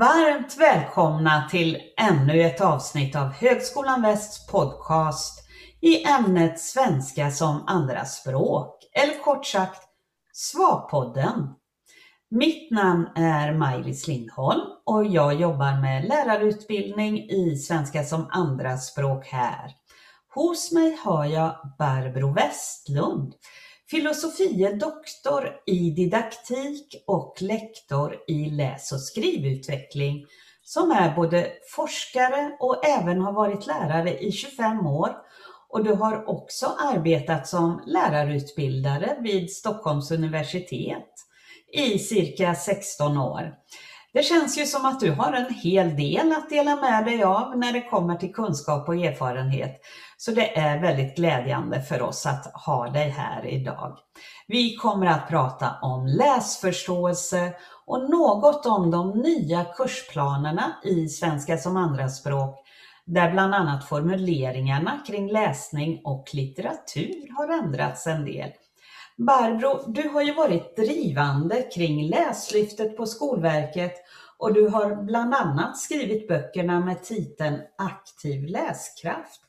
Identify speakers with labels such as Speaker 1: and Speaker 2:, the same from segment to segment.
Speaker 1: Varmt välkomna till ännu ett avsnitt av Högskolan Västs podcast i ämnet svenska som andraspråk, eller kort sagt SVA-podden. Mitt namn är Maj-Lis Lindholm och jag jobbar med lärarutbildning i svenska som andraspråk här. Hos mig har jag Barbro Westlund, filosofie doktor i didaktik och lektor i läs och skrivutveckling som är både forskare och även har varit lärare i 25 år. Och du har också arbetat som lärarutbildare vid Stockholms universitet i cirka 16 år. Det känns ju som att du har en hel del att dela med dig av när det kommer till kunskap och erfarenhet. Så det är väldigt glädjande för oss att ha dig här idag. Vi kommer att prata om läsförståelse och något om de nya kursplanerna i svenska som andraspråk där bland annat formuleringarna kring läsning och litteratur har ändrats en del. Barbro, du har ju varit drivande kring Läslyftet på Skolverket och du har bland annat skrivit böckerna med titeln Aktiv läskraft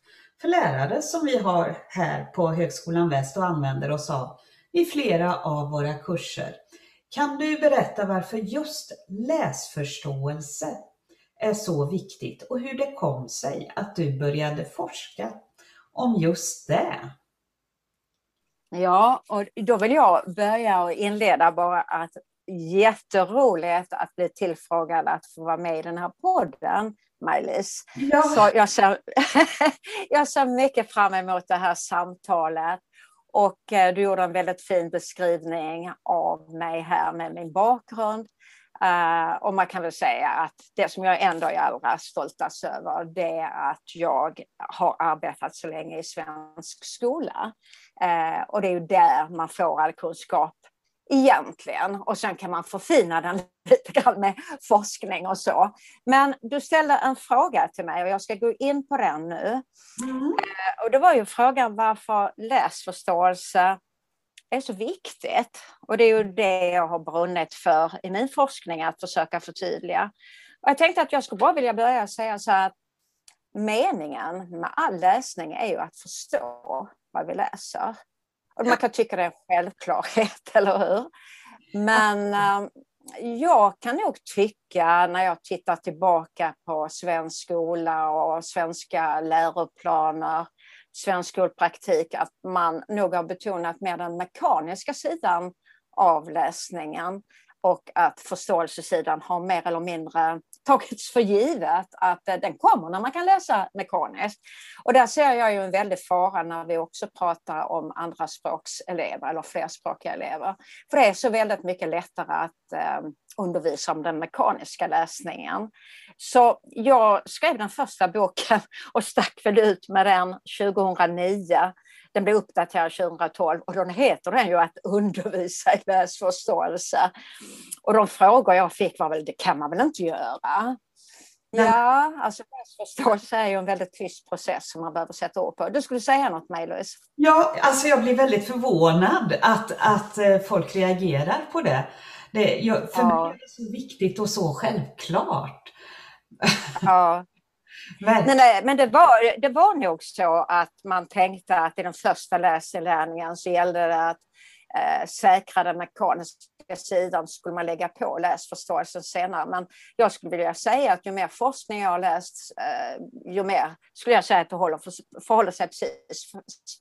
Speaker 1: för lärare som vi har här på Högskolan Väst och använder oss av i flera av våra kurser. Kan du berätta varför just läsförståelse är så viktigt och hur det kom sig att du började forska om just det?
Speaker 2: Ja, och då vill jag börja och inleda bara att jätteroligt att bli tillfrågad att få vara med i den här podden, Maj-Lis. Ja. Så jag ser, jag ser mycket fram emot det här samtalet. Och eh, du gjorde en väldigt fin beskrivning av mig här med min bakgrund. Uh, och man kan väl säga att det som jag ändå är allra stoltast över det är att jag har arbetat så länge i svensk skola. Uh, och det är ju där man får all kunskap egentligen. Och sen kan man förfina den lite grann med forskning och så. Men du ställde en fråga till mig och jag ska gå in på den nu. Mm. Uh, och det var ju frågan varför läsförståelse är så viktigt. Och det är ju det jag har brunnit för i min forskning, att försöka förtydliga. Och jag tänkte att jag skulle bara vilja börja säga så att meningen med all läsning är ju att förstå vad vi läser. Och man kan tycka det är en självklarhet, eller hur? Men äh, jag kan nog tycka när jag tittar tillbaka på svensk skola och svenska läroplaner svensk skolpraktik att man nog har betonat mer den mekaniska sidan av läsningen och att förståelsesidan har mer eller mindre tagits för givet att eh, den kommer när man kan läsa mekaniskt. Och där ser jag ju en väldig fara när vi också pratar om andraspråkselever eller flerspråkiga elever. För det är så väldigt mycket lättare att eh, undervisa om den mekaniska läsningen. Så jag skrev den första boken och stack väl ut med den 2009 den blev uppdaterad 2012 och då heter den ju att undervisa i läsförståelse. Och de frågor jag fick var väl, det kan man väl inte göra? Ja, alltså läsförståelse är ju en väldigt tyst process som man behöver sätta ord på. Du skulle säga något Maj-Louise?
Speaker 1: Ja, alltså jag blir väldigt förvånad att, att eh, folk reagerar på det. det jag, för ja. mig är det så viktigt och så självklart.
Speaker 2: Ja, men, nej, men det, var, det var nog så att man tänkte att i den första läsinlärningen så gällde det att eh, säkra den mekaniska sidan skulle man lägga på läsförståelsen senare. Men jag skulle vilja säga att ju mer forskning jag har läst, eh, ju mer skulle jag säga att det håller, förhåller sig precis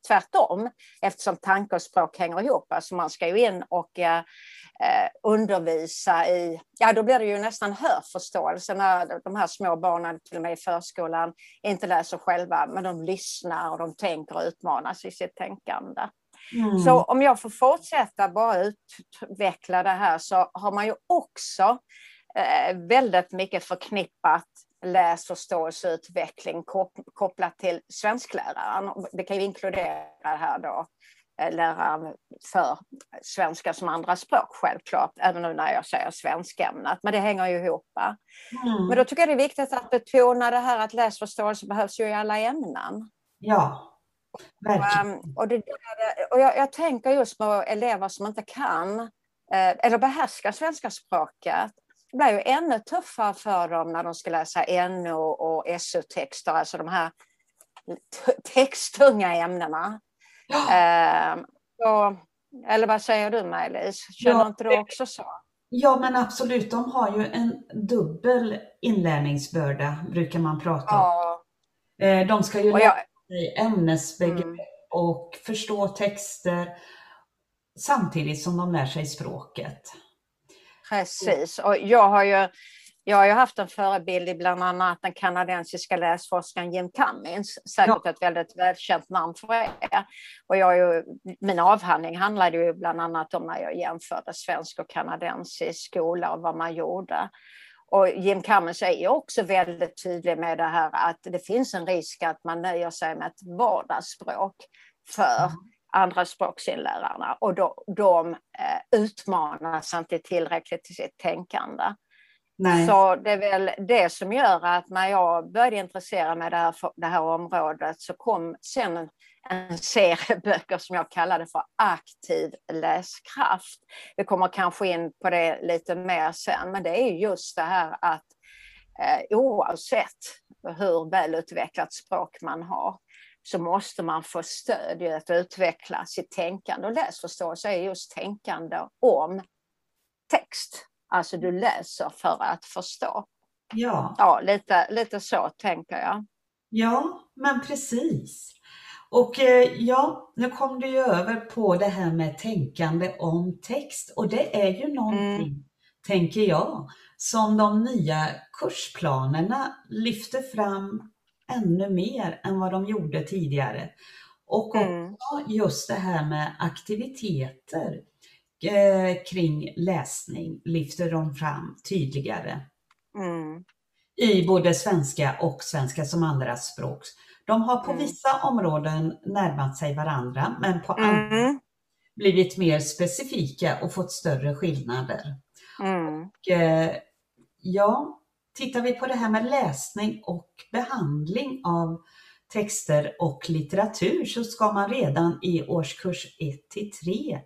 Speaker 2: tvärtom. Eftersom tanke och språk hänger ihop. Alltså man ska ju in och eh, eh, undervisa i, ja då blir det ju nästan hörförståelse när de här små barnen, till och med i förskolan, inte läser själva, men de lyssnar och de tänker och utmanas i sitt tänkande. Mm. Så om jag får fortsätta bara utveckla det här så har man ju också eh, väldigt mycket förknippat läsförståelseutveckling kopplat till svenskläraren. Det kan ju inkludera här då Eh, läraren för svenska som andraspråk självklart, även nu när jag säger svenskämnet, men det hänger ju ihop. Mm. Men då tycker jag det är viktigt att betona det här att läsförståelse behövs ju i alla ämnen.
Speaker 1: Ja, verkligen.
Speaker 2: Och, det, och jag, jag, tänker just på elever som inte kan eh, eller behärskar svenska språket det blev ju ännu tuffare för dem när de ska läsa NO och SO-texter, alltså de här texttunga ämnena. Ja. Eh, och, eller vad säger du Maj-Lis? Känner ja, inte du också så?
Speaker 1: Ja men absolut, de har ju en dubbel inlärningsbörda brukar man prata om. Ja. Eh, de ska ju lära sig ämnesbegrepp mm. och förstå texter samtidigt som de lär sig språket.
Speaker 2: Precis, och jag har ju jag har ju haft en förebild i bland annat den kanadensiska läsforskaren Jim Cummins, säkert ja. ett väldigt välkänt namn för er. Och jag ju, min avhandling handlade ju bland annat om när jag jämförde svensk och kanadensisk skola och vad man gjorde. Och Jim Cummins är också väldigt tydlig med det här att det finns en risk att man nöjer sig med ett vardagsspråk för mm andra språksinlärarna och de, de eh, utmanas inte tillräckligt i sitt tänkande. Nej. Så det är väl det som gör att när jag började intressera mig för det här området så kom sen en, serie böcker som jag kallade för aktiv läskraft. Vi kommer kanske in på det lite mer sen, men det är just det här att eh, oavsett hur välutvecklat språk man har så måste man få stöd i att utveckla sitt tänkande. Och läsförståelse är just tänkande om text. Alltså du läser för att förstå. Ja, ja lite, lite så tänker jag.
Speaker 1: Ja, men precis. Och eh, ja, nu kom du ju över på det här med tänkande om text och det är ju någonting, mm. tänker jag, som de nya kursplanerna lyfter fram ännu mer än vad de gjorde tidigare. Och mm. också just det här med aktiviteter eh, kring läsning lyfter de fram tydligare. Mm. I både svenska och svenska som andra språk. De har på mm. vissa områden närmat sig varandra men på mm. andra blivit mer specifika och fått större skillnader. Mm. Och, eh, ja, tittar vi på det här med läsning och behandling av texter och litteratur så ska man redan i årskurs 1 till 3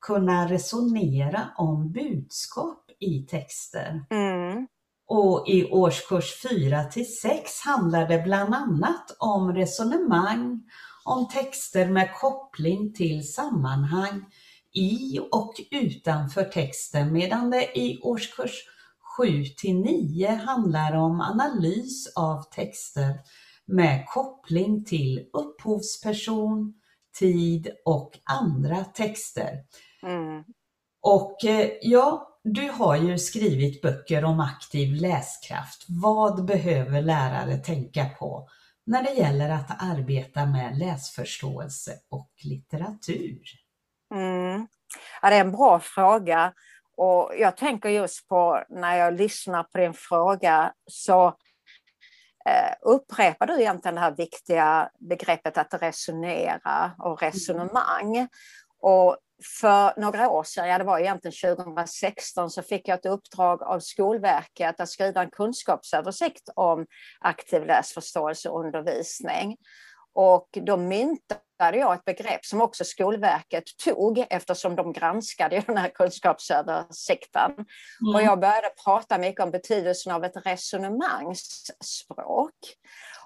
Speaker 1: kunna resonera om budskap i texter. Mm. Och i årskurs 4 till 6 handlar det bland annat om resonemang om texter med koppling till sammanhang i och utanför texten medan det i årskurs 7 till 9 handlar om analys av texter med koppling till upphovsperson, tid och andra texter. Mm. Och eh, ja, du har ju skrivit böcker om aktiv läskraft. Vad behöver lärare tänka på när det gäller att arbeta med läsförståelse och litteratur?
Speaker 2: Mm. Ja, det är en bra fråga och jag tänker just på när jag lyssnar på din fråga så eh, upprepar du egentligen det här viktiga begreppet att resonera och resonemang. Och för några år sedan, ja det var egentligen 2016, så fick jag ett uppdrag av Skolverket att skriva en kunskapsöversikt om aktiv läsförståelse och undervisning. Och då myntade jag ett begrepp som också Skolverket tog eftersom de granskade den här kunskapsöversikten. Mm. Och jag började prata mycket om betydelsen av ett resonemangsspråk.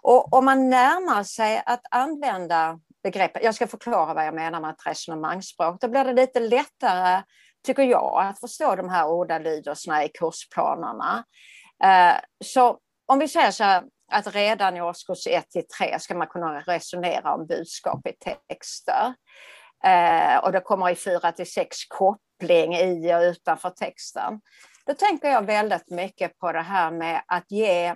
Speaker 2: Och om man närmar sig att använda begreppet, jag ska förklara vad jag menar med ett resonemangsspråk, då blir det lite lättare, tycker jag, att förstå de här ordalydelserna i kursplanerna. Eh, så om vi säger så här, att redan i årskurs 1 till 3 ska man kunna resonera om budskap i texter. Eh, och det kommer i 4 till 6 koppling i och utanför texten. Då tänker jag väldigt mycket på det här med att ge,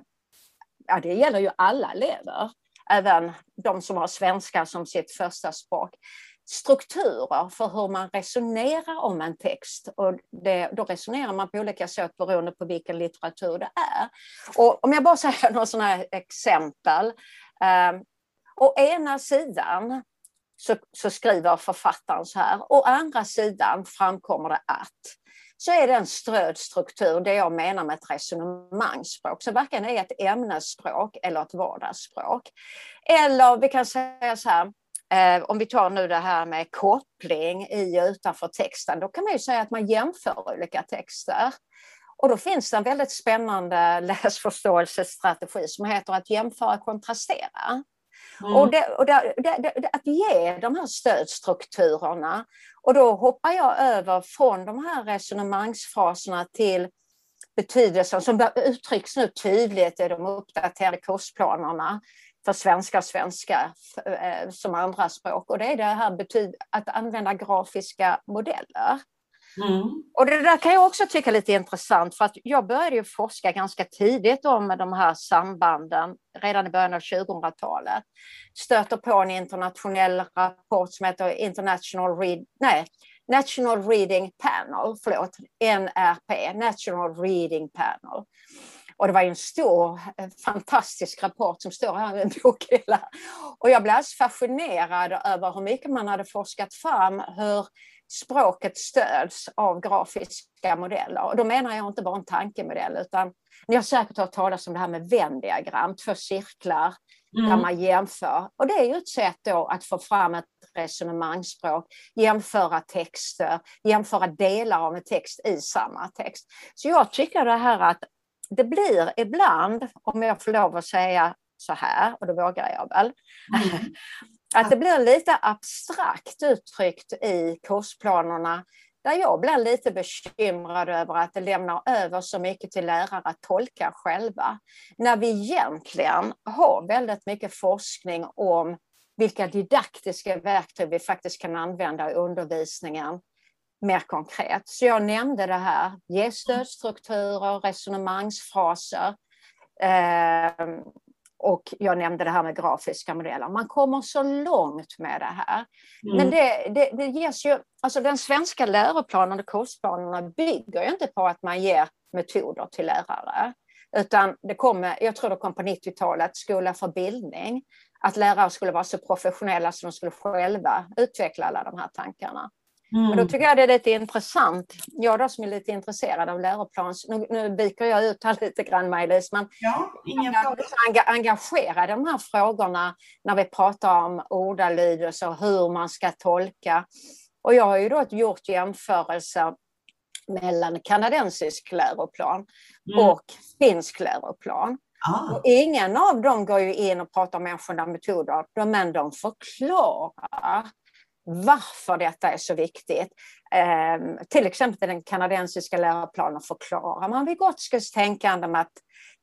Speaker 2: ja det gäller ju alla elever, även de som har svenska som sitt första språk, strukturer för hur man resonerar om en text. Och det, då resonerar man på olika sätt beroende på vilken litteratur det är. Och om jag bara säger några sådana exempel. Eh, å ena sidan så, så, skriver författaren så här, å andra sidan framkommer det att så är det en ströd struktur, det jag menar med ett resonemangsspråk, Så varken är ett ämnesspråk eller ett vardagsspråk. Eller vi kan säga så här, Eh, om vi tar nu det här med koppling i och utanför texten, då kan man ju säga att man jämför olika texter. Och då finns det en väldigt spännande läsförståelsestrategi som heter att jämföra och kontrastera. Mm. Och, det, och det, det, att ge de här stödstrukturerna. Och då hoppar jag över från de här resonemangsfraserna till betydelsen som uttrycks nu tydligt i de uppdaterade kursplanerna för svenska och svenska eh, som andraspråk. Och det är det här att använda grafiska modeller. Mm. Och det där kan jag också tycka är lite intressant för att jag började ju forska ganska tidigt om de här sambanden redan i början av 2000-talet. Stöter på en internationell rapport som heter International Read, nej, National Reading Panel, förlåt, NRP, National Reading Panel. Och det var en stor, eh, fantastisk rapport som står här i en bokhylla. Och jag blev alldeles fascinerad över hur mycket man hade forskat fram hur språket stöds av grafiska modeller. Och då menar jag inte bara en tankemodell utan ni har säkert hört talas om det här med Venn-diagram, två cirklar mm. där man jämför. Och det är ju ett sätt då att få fram ett resonemangsspråk, jämföra texter, jämföra delar av en text i samma text. Så jag tycker det här att det blir ibland, om jag får lov att säga så här, och det vågar jag väl, mm. Att det blir lite abstrakt uttryckt i kursplanerna där jag blir lite bekymrad över att det lämnar över så mycket till lärare att tolka själva. När vi egentligen har väldigt mycket forskning om vilka didaktiska verktyg vi faktiskt kan använda i undervisningen mer konkret. Så jag nämnde det här, ge stödstrukturer, resonemangsfraser. Eh, och jag nämnde det här med grafiska modeller. Man kommer så långt med det här. Mm. Men det, det, det ges ju, alltså den svenska läroplanen och kursplanerna bygger ju inte på att man ger metoder till lärare. Utan det kommer, jag tror det kom på 90-talet, Skola för bildning. Att lärare skulle vara så professionella så de skulle själva utveckla alla de här tankarna. Mm. Men då tycker jag det är lite intressant. Jag då som är lite intresserad av läroplans... Nu, nu viker jag ut här lite grann Maj-Lis, men
Speaker 1: ja, ingen
Speaker 2: jag är engagerad i de här frågorna när vi pratar om ordalydelse och hur man ska tolka. Och jag har ju då gjort jämförelser mellan kanadensisk läroplan mm. och finsk läroplan. Ah. Och ingen av dem går ju in och pratar om enskilda metoder, men de förklarar varför detta är så viktigt. Eh, till exempel den kanadensiska läroplanen förklarar man Vygotskys tänkande med att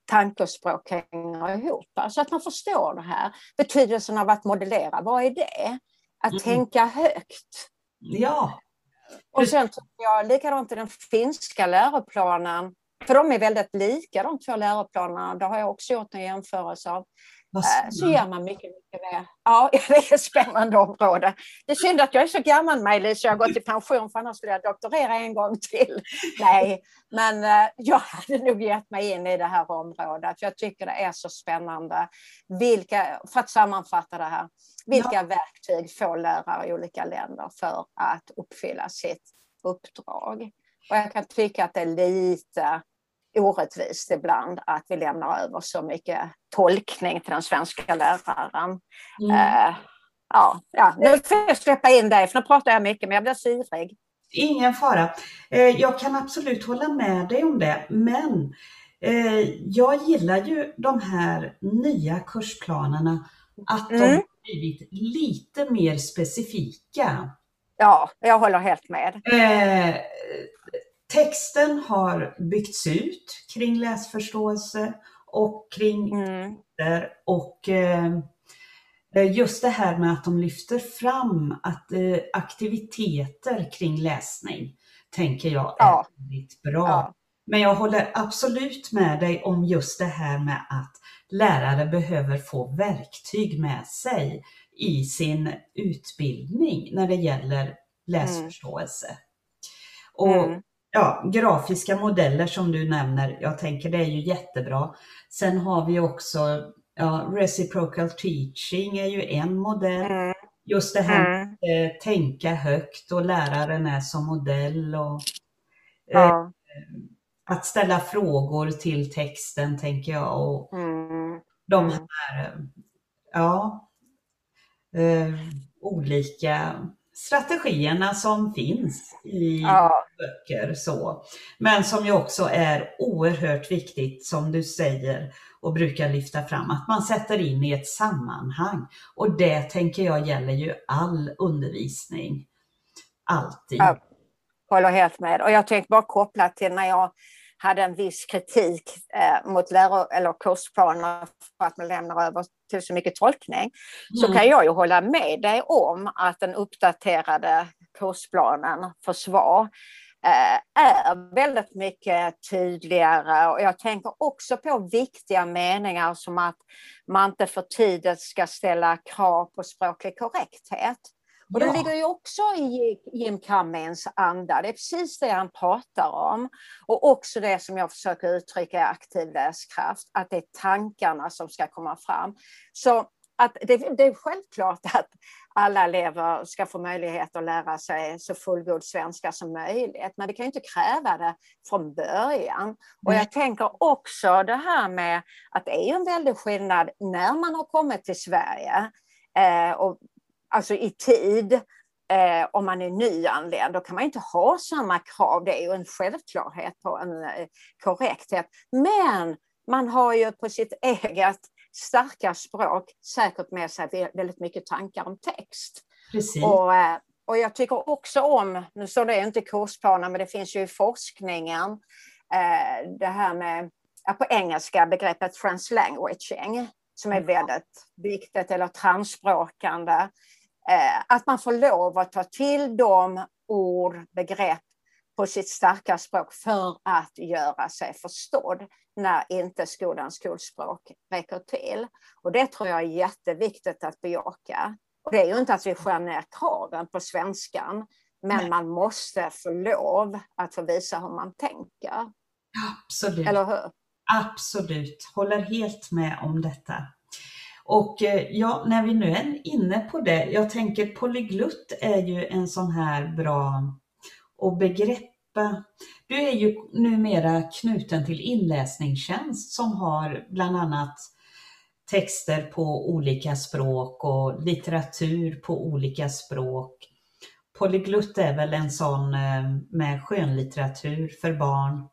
Speaker 2: tanke och språk hänger ihop. Så alltså att man förstår det här. Betydelsen av att modellera, vad är det? Att mm. tänka högt.
Speaker 1: Ja.
Speaker 2: Och sen tycker jag likadant i den finska läroplanen, för de är väldigt lika de två läroplanerna, det har jag också gjort en jämförelse av. Eh, så gör man mycket, mycket mer. Ja, det är ett spännande område. Det är synd att jag är så gammal, Maj-Lis, jag har gått i pension, för annars skulle jag doktorera en gång till. Nej, men eh, jag hade nog gett mig in i det här området. Jag tycker det är så spännande. Vilka, för att sammanfatta det här, vilka ja. verktyg får lärare i olika länder för att uppfylla sitt uppdrag? Och jag kan tycka att det är lite orättvist ibland att vi lämnar över så mycket tolkning till den svenska läraren. Mm. Uh, ja, ja, nu får jag släppa in dig, för nu pratar jag mycket, men jag blir syrig.
Speaker 1: Ingen fara. Eh, jag kan absolut hålla med dig om det, men eh, jag gillar ju de här nya kursplanerna, att mm. de blivit lite mer specifika.
Speaker 2: Ja, jag håller helt med.
Speaker 1: Texten har byggts ut kring läsförståelse och kring mm. och eh, just det här med att de lyfter fram att eh, aktiviteter kring läsning tänker jag är ja. väldigt bra. Ja. Men jag håller absolut med dig om just det här med att lärare behöver få verktyg med sig i sin utbildning när det gäller läsförståelse. Mm. Och mm ja, grafiska modeller som du nämner, jag tänker det är ju jättebra. Sen har vi också ja, reciprocal teaching är ju en modell. Mm. Just det här mm. att eh, tänka högt och läraren är som modell. Och, eh, ja. Att ställa frågor till texten tänker jag. Och mm. De här, ja, eh, olika strategierna som finns i ja. böcker. Så. Men som ju också är oerhört viktigt, som du säger och brukar lyfta fram, att man sätter in i ett sammanhang. Och det tänker jag gäller ju all undervisning. Alltid. Jag
Speaker 2: håller helt med. Och jag tänkte bara koppla till när jag hade en viss kritik eh, mot läro eller kursplaner för att man lämnar över till så mycket tolkning, mm. så kan jag ju hålla med dig om att den uppdaterade kursplanen för SVAR eh, är väldigt mycket tydligare och jag tänker också på viktiga meningar som att man inte för tidigt ska ställa krav på språklig korrekthet. Och det ligger ju också i Jim Cummins anda. Det är precis det han pratar om. Och också det som jag försöker uttrycka i aktiv läskraft, att det är tankarna som ska komma fram. Så att det, det, är självklart att alla elever ska få möjlighet att lära sig så fullgod svenska som möjligt, men vi kan ju inte kräva det från början. Och jag tänker också det här med att det är en väldig skillnad när man har kommit till Sverige eh, och alltså i tid, eh, om man är nyanländ, då kan man inte ha samma krav. Det är ju en självklarhet på en eh, korrekthet. Men man har ju på sitt eget starka språk säkert med sig väldigt mycket tankar om text.
Speaker 1: Precis.
Speaker 2: Och, eh, och jag tycker också om, nu står det inte i kursplanen, men det finns ju i forskningen, eh, det här med, på engelska, begreppet translanguaging, som är väldigt viktigt, eller transspråkande. Eh, att man får lov att ta till de ord, begrepp på sitt starka språk för att göra sig förstådd när inte skolans skolspråk räcker till. Och det tror jag är jätteviktigt att bejaka. Och det är ju inte att vi skär ner kraven på svenskan, men Nej. man måste få lov att få visa hur man tänker.
Speaker 1: Absolut.
Speaker 2: Eller hur?
Speaker 1: Absolut, håller helt med om detta. Och eh, ja, när vi nu är inne på det, jag tänker polyglutt är ju en sån här bra och begreppa. Du är ju numera knuten till inläsningstjänst som har bland annat texter på olika språk och litteratur på olika språk. Polyglutt är väl en sån eh, med skönlitteratur för barn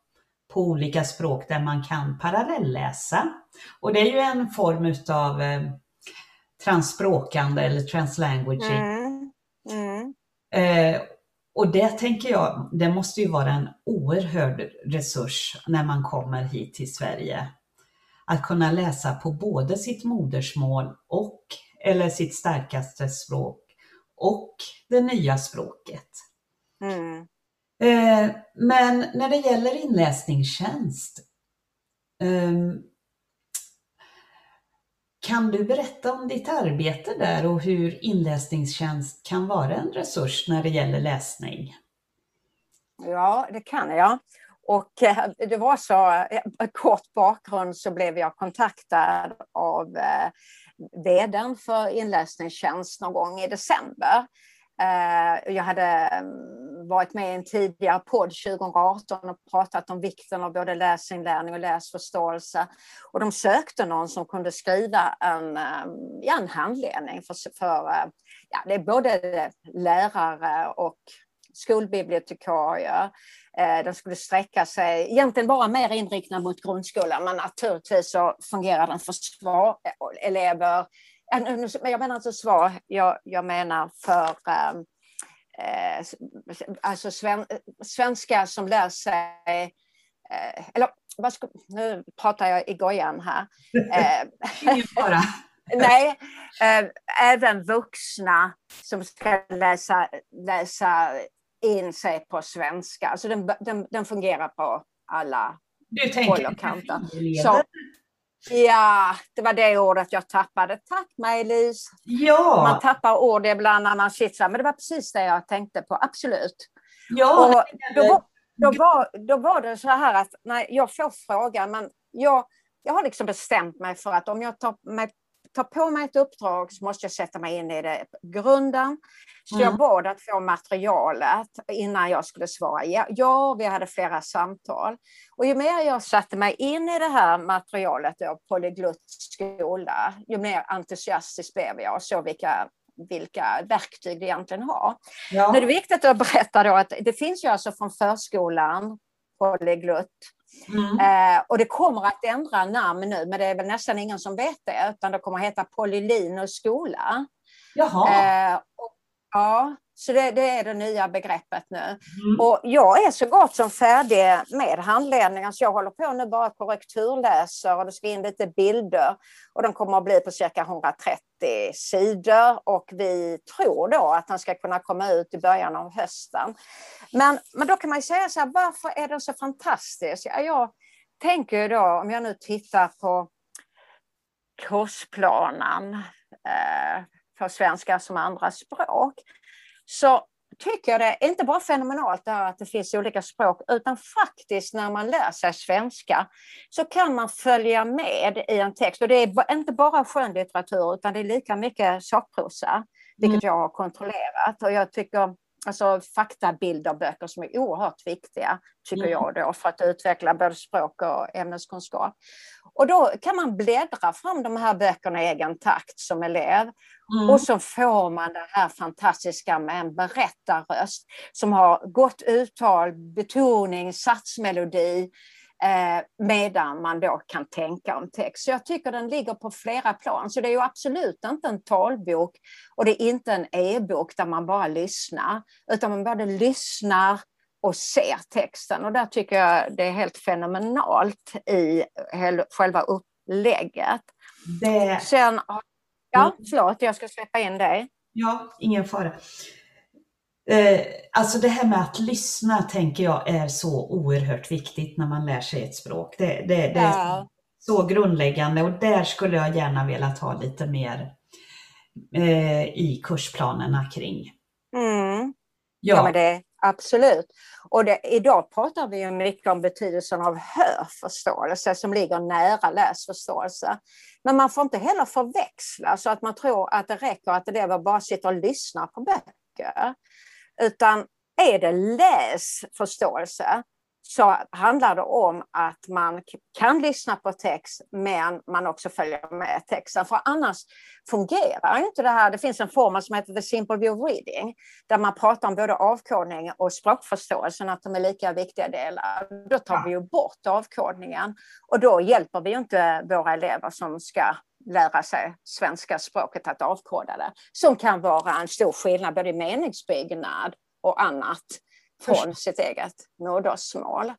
Speaker 1: på olika språk där man kan parallellläsa. Och det är ju en form utav eh, transspråkande eller translanguaging. Mm. Mm. Eh, och det tänker jag, det måste ju vara en oerhörd resurs när man kommer hit till Sverige. Att kunna läsa på både sitt modersmål och, eller sitt starkaste språk och det nya språket. Mm. Eh, men när det gäller inläsningstjänst, ehm, kan du berätta om ditt arbete där och hur inläsningstjänst kan vara en resurs när det gäller läsning?
Speaker 2: Ja, det kan jag. Och eh, det var så, eh, kort bakgrund så blev jag kontaktad av vdn för inläsningstjänst någon gång i december Eh, jag hade ehm, varit med i en tidigare podd 2018 och pratat om vikten av både läsinlärning och läsförståelse. Och de sökte någon som kunde skriva en, ehm, ja, en handledning för, för eh, ja, det är både lärare och skolbibliotekarier. Eh, den skulle sträcka sig, egentligen bara mer inriktad mot grundskolan, men naturligtvis så fungerar den för elever jag menar inte svar, jag, jag menar för ehm, eh, alltså sven, svenska som lär sig eh, eller ska, nu pratar jag i gojan här.
Speaker 1: Eh,
Speaker 2: nej, eh, även vuxna som ska läsa, läsa in sig på svenska. Alltså den, den, den fungerar på alla håll och kanter. Ja, det var det ordet jag tappade. Tack Maj-Lis.
Speaker 1: Ja.
Speaker 2: Man tappar ord ibland när man sitter men det var precis det jag tänkte på, absolut.
Speaker 1: Ja,
Speaker 2: och då, var, då, var, då var det så här att när jag får frågan, men jag, jag har liksom bestämt mig för att om jag tar mig tar på mig ett uppdrag så måste jag sätta mig in i det grunden. Så mm. jag bad att få materialet innan jag skulle svara ja. Vi hade flera samtal. Och ju mer jag satte mig in i det här materialet, då, Polyglutt skola, ju mer entusiastisk blev jag och såg vilka vilka verktyg det egentligen har. Ja. Men det är viktigt att berätta då att det finns ju alltså från förskolan, polyglutt, Mm. Eh, och det kommer att ändra namn nu, men det är väl nästan ingen som vet det, utan det kommer att heta Polylinus skola.
Speaker 1: Jaha.
Speaker 2: Eh, och, ja, så det, det, är det nya begreppet nu. Mm. Och jag är så gott som färdig med handledningen, så jag håller på nu bara korrekturläser och det ska in lite bilder. Och de kommer att bli på cirka 130 sidor och vi tror då att den ska kunna komma ut i början av hösten. Men, men då kan man ju säga så här, varför är den så fantastisk? Ja, jag tänker då, om jag nu tittar på kursplanen eh, för svenska som andra språk, så tycker jag det är inte bara fenomenalt att det finns olika språk, utan faktiskt när man lär sig svenska så kan man följa med i en text. Och det är inte bara skönlitteratur, utan det är lika mycket sakprosa, vilket mm. jag har kontrollerat. Och jag tycker alltså faktabilderböcker som är oerhört viktiga, tycker mm. jag, då, för att utveckla både språk och ämneskunskap. Och då kan man bläddra fram de här böckerna i egen takt som elev. Mm. Och så får man det här fantastiska med en berättarröst som har gott uttal, betoning, satsmelodi, eh, medan man då kan tänka om text. Så jag tycker den ligger på flera plan. Så det är ju absolut inte en talbok och det är inte en e-bok där man bara lyssnar, utan man både lyssnar och ser texten. Och där tycker jag det är helt fenomenalt i själva upplägget. Det... Sen, ja, mm. förlåt, jag ska släppa in dig.
Speaker 1: Ja, ingen fara. Eh, alltså det här med att lyssna tänker jag är så oerhört viktigt när man lär sig ett språk. Det, det, det ja. är så grundläggande och där skulle jag gärna velat ha lite mer eh, i kursplanerna kring.
Speaker 2: Mm. Ja. ja, men det absolut. Och det, idag pratar vi ju mycket om betydelsen av hörförståelse som ligger nära läsförståelse. Men man får inte heller förväxla så att man tror att det räcker att elever bara sitter och lyssnar på böcker. Utan är det läsförståelse så handlar det om att man kan lyssna på text men man också följer med texten. För annars fungerar inte det här. Det finns en formel som heter The Simple View Reading där man pratar om både avkodning och språkförståelsen, att de är lika viktiga delar. Då tar vi ju bort avkodningen och då hjälper vi inte våra elever som ska lära sig svenska språket att avkoda det. Som kan vara en stor skillnad både i meningsbyggnad och annat från sitt eget modersmål.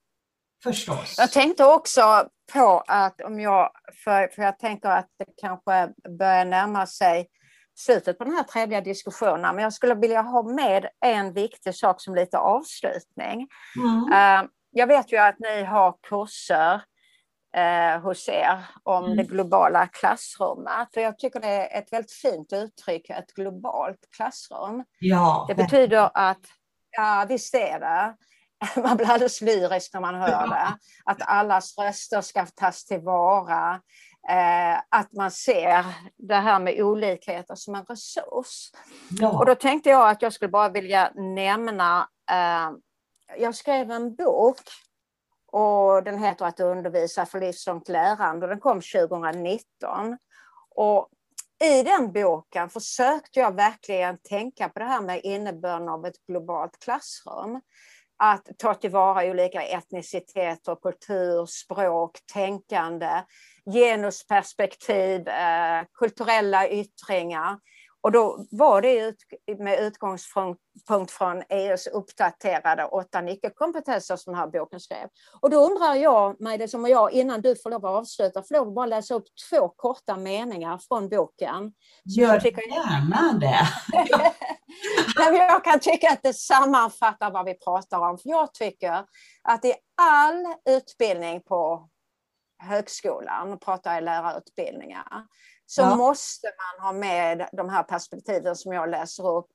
Speaker 1: Förstås.
Speaker 2: Jag tänkte också på att om jag, för, för jag tänker att det kanske börjar närma sig slutet på den här trevliga diskussionen, men jag skulle vilja ha med en viktig sak som lite avslutning. Mm. Uh, jag vet ju att ni har kurser eh, hos er om mm. det globala klassrummet. Och jag tycker det är ett väldigt fint uttryck, ett globalt klassrum.
Speaker 1: Ja,
Speaker 2: det betyder att, ja visst är det, man blir alldeles lyrisk när man hör det, att allas röster ska tas tillvara, eh, att man ser det här med olikheter som en resurs. Ja. Och då tänkte jag att jag skulle bara vilja nämna, eh, jag skrev en bok och den heter Att undervisa för livslångt lärande och den kom 2019. Och i den boken försökte jag verkligen tänka på det här med innebörden av ett globalt klassrum. Att ta tillvara olika etniciteter, kultur, språk, tänkande, genusperspektiv, eh, kulturella yttringar. Och då var det med utgångspunkt från EUs uppdaterade åtta nyckelkompetenser som den här boken skrev. Och då undrar jag, Majde, som jag, innan du får lov att avsluta, får lov att bara läsa upp två korta meningar från boken.
Speaker 1: Gör jag tycker... gärna det.
Speaker 2: jag kan tycka att det sammanfattar vad vi pratar om. För jag tycker att i all utbildning på högskolan, pratar jag lärarutbildningar, så ja. måste man ha med de här perspektiven som jag läser upp.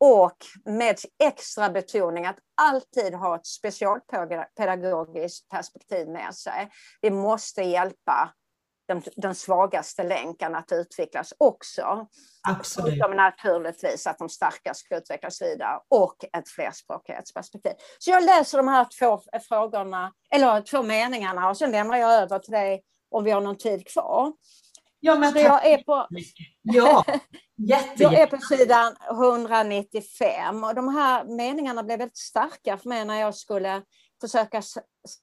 Speaker 2: Och med extra betoning att alltid ha ett specialpedagogiskt perspektiv med sig. Vi måste hjälpa den, den svagaste länken att utvecklas också.
Speaker 1: Absolut.
Speaker 2: Utom naturligtvis att de starka ska utvecklas vidare och ett flerspråkighetsperspektiv. Så jag läser de här två frågorna, eller två meningarna och sen lämnar jag över till dig om vi har någon tid kvar.
Speaker 1: Ja, men
Speaker 2: jag är på,
Speaker 1: ja, jätte,
Speaker 2: jag är på sidan 195 och de här meningarna blev väldigt starka för mig när jag skulle försöka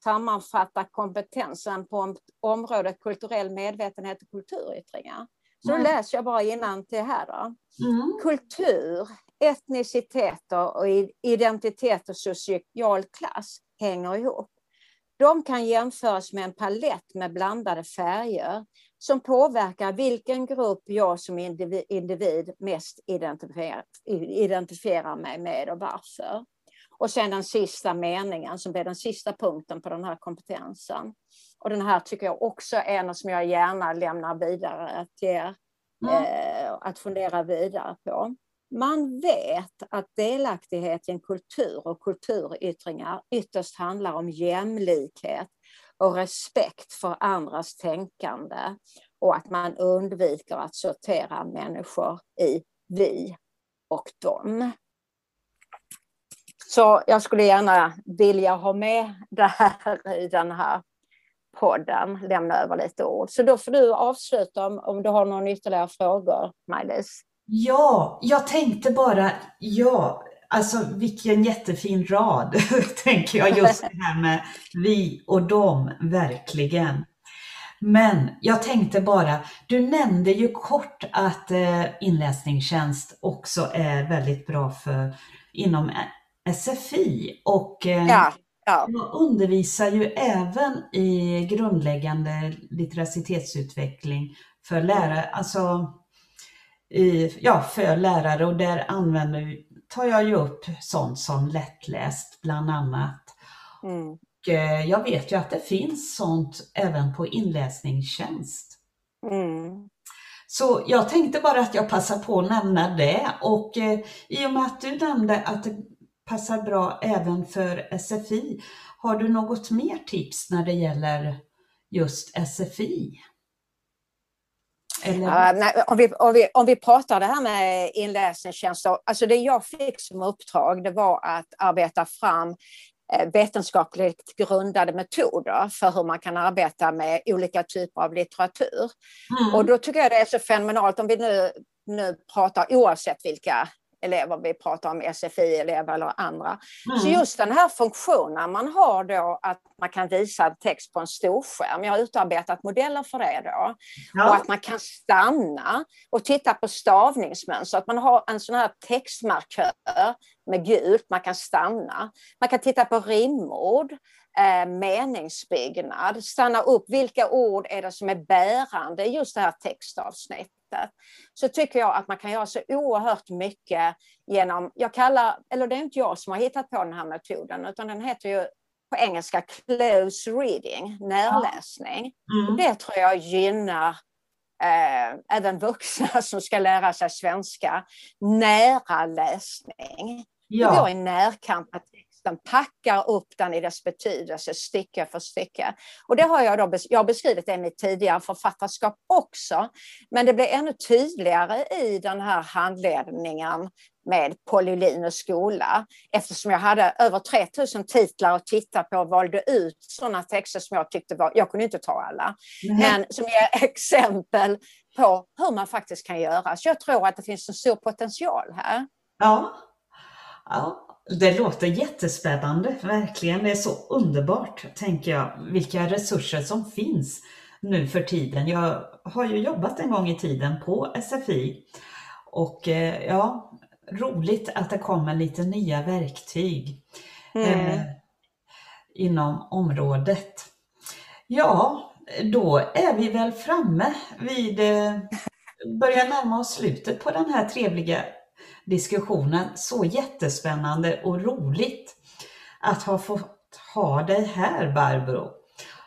Speaker 2: sammanfatta kompetensen på området kulturell medvetenhet och kulturyttringar. Så mm. då läser jag bara innan till här. Då. Mm. Kultur, etniciteter och identitet och social klass hänger ihop. De kan jämföras med en palett med blandade färger som påverkar vilken grupp jag som individ mest identifierar, identifierar mig med och varför. Och sen den sista meningen som blir den sista punkten på den här kompetensen. Och den här tycker jag också är något som jag gärna lämnar vidare till er mm. eh, att fundera vidare på. Man vet att delaktighet i en kultur och kulturyttringar ytterst handlar om jämlikhet och respekt för andras tänkande och att man undviker att sortera människor i vi och dem. Så jag skulle gärna vilja ha med det här i den här podden, lämna över lite ord. Så då får du avsluta om, om du har några ytterligare frågor, Maj-Lis.
Speaker 1: Ja, jag tänkte bara, ja, alltså vilken jättefin rad, tänker jag, just det här med vi och dem, verkligen. Men jag tänkte bara, du nämnde ju kort att eh, inläsningstjänst också är väldigt bra för inom SFI och eh, ja, ja. jag undervisar ju även i grundläggande litteracitetetsutveckling för lärare, alltså i, ja, för lärare och där använder, tar jag ju upp sånt som lättläst bland annat. Mm. Och eh, jag vet ju att det finns sånt även på inläsningstjänst. Mm. Så jag tänkte bara att jag passar på att nämna det och eh, i och med att du nämnde att det passar bra även för SFI, har du något mer tips när det gäller just SFI?
Speaker 2: Ja, nej, om, vi, om, vi, om vi pratar det här med inläsningstjänster, alltså det jag fick som uppdrag det var att arbeta fram eh, vetenskapligt grundade metoder för hur man kan arbeta med olika typer av litteratur. Mm. Och då tycker jag det är så fenomenalt om vi nu, nu pratar oavsett vilka elever vi pratar om, SFI-elever eller andra. Mm. Så just den här funktionen man har då att man kan visa text på en storskärm. Jag har utarbetat modeller för det då. Ja. Och att man kan stanna och titta på stavningsmönster. Att man har en sån här textmarkör med gult, man kan stanna. Man kan titta på rimord, eh, meningsbyggnad, stanna upp. Vilka ord är det som är bärande i just det här textavsnittet? Så tycker jag att man kan göra så oerhört mycket genom, jag kallar, eller det är inte jag som har hittat på den här metoden, utan den heter ju på engelska close reading, närläsning. Mm. Det tror jag gynnar eh, även vuxna som ska lära sig svenska. Nära läsning. Ja. Det går i närkamp att texten packar upp den i dess betydelse stycke för stycke. Och det har jag, då, jag har beskrivit det i mitt tidigare författarskap också. Men det blir ännu tydligare i den här handledningen med Polylinus skola eftersom jag hade över 3000 titlar att titta på och valde ut sådana texter som jag tyckte var, jag kunde inte ta alla, mm. men som ger exempel på hur man faktiskt kan göra. Så jag tror att det finns en stor potential här.
Speaker 1: Ja, ja. Det låter jättespännande, verkligen. Det är så underbart, tänker jag, vilka resurser som finns nu för tiden. Jag har ju jobbat en gång i tiden på SFI och eh, ja, roligt att det kommer lite nya verktyg mm. eh, inom området. Ja, då är vi väl framme vid, eh, börjar närma oss slutet på den här trevliga diskussionen. Så jättespännande och roligt att ha fått ha dig här Barbro.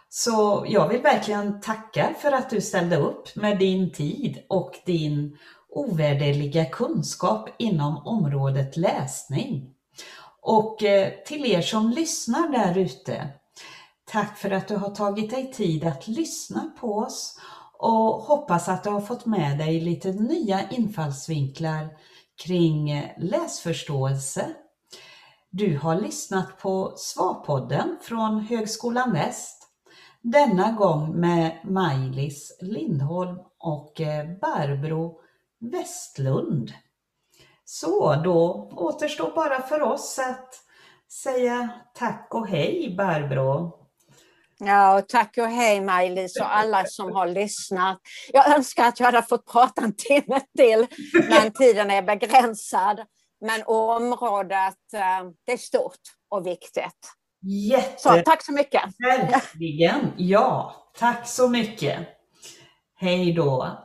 Speaker 1: Så jag vill verkligen tacka för att du ställde upp med din tid och din ovärderliga kunskap inom området läsning. Och eh, till er som lyssnar där ute, tack för att du har tagit dig tid att lyssna på oss och hoppas att du har fått med dig lite nya infallsvinklar kring eh, läsförståelse. Du har lyssnat på Svarpodden från Högskolan Väst. Denna gång med Maj-Lis Lindholm och eh, Barbro Westlund. Så då återstår bara för oss att säga tack och hej Barbro.
Speaker 2: Ja, och tack och hej Maj-Lis och alla som har lyssnat. Jag önskar att jag hade fått prata en timme till, men tiden är begränsad. Men området, eh, det är stort och viktigt.
Speaker 1: Jätte...
Speaker 2: Så, tack så mycket.
Speaker 1: Verkligen, ja. Tack så mycket. Hej då.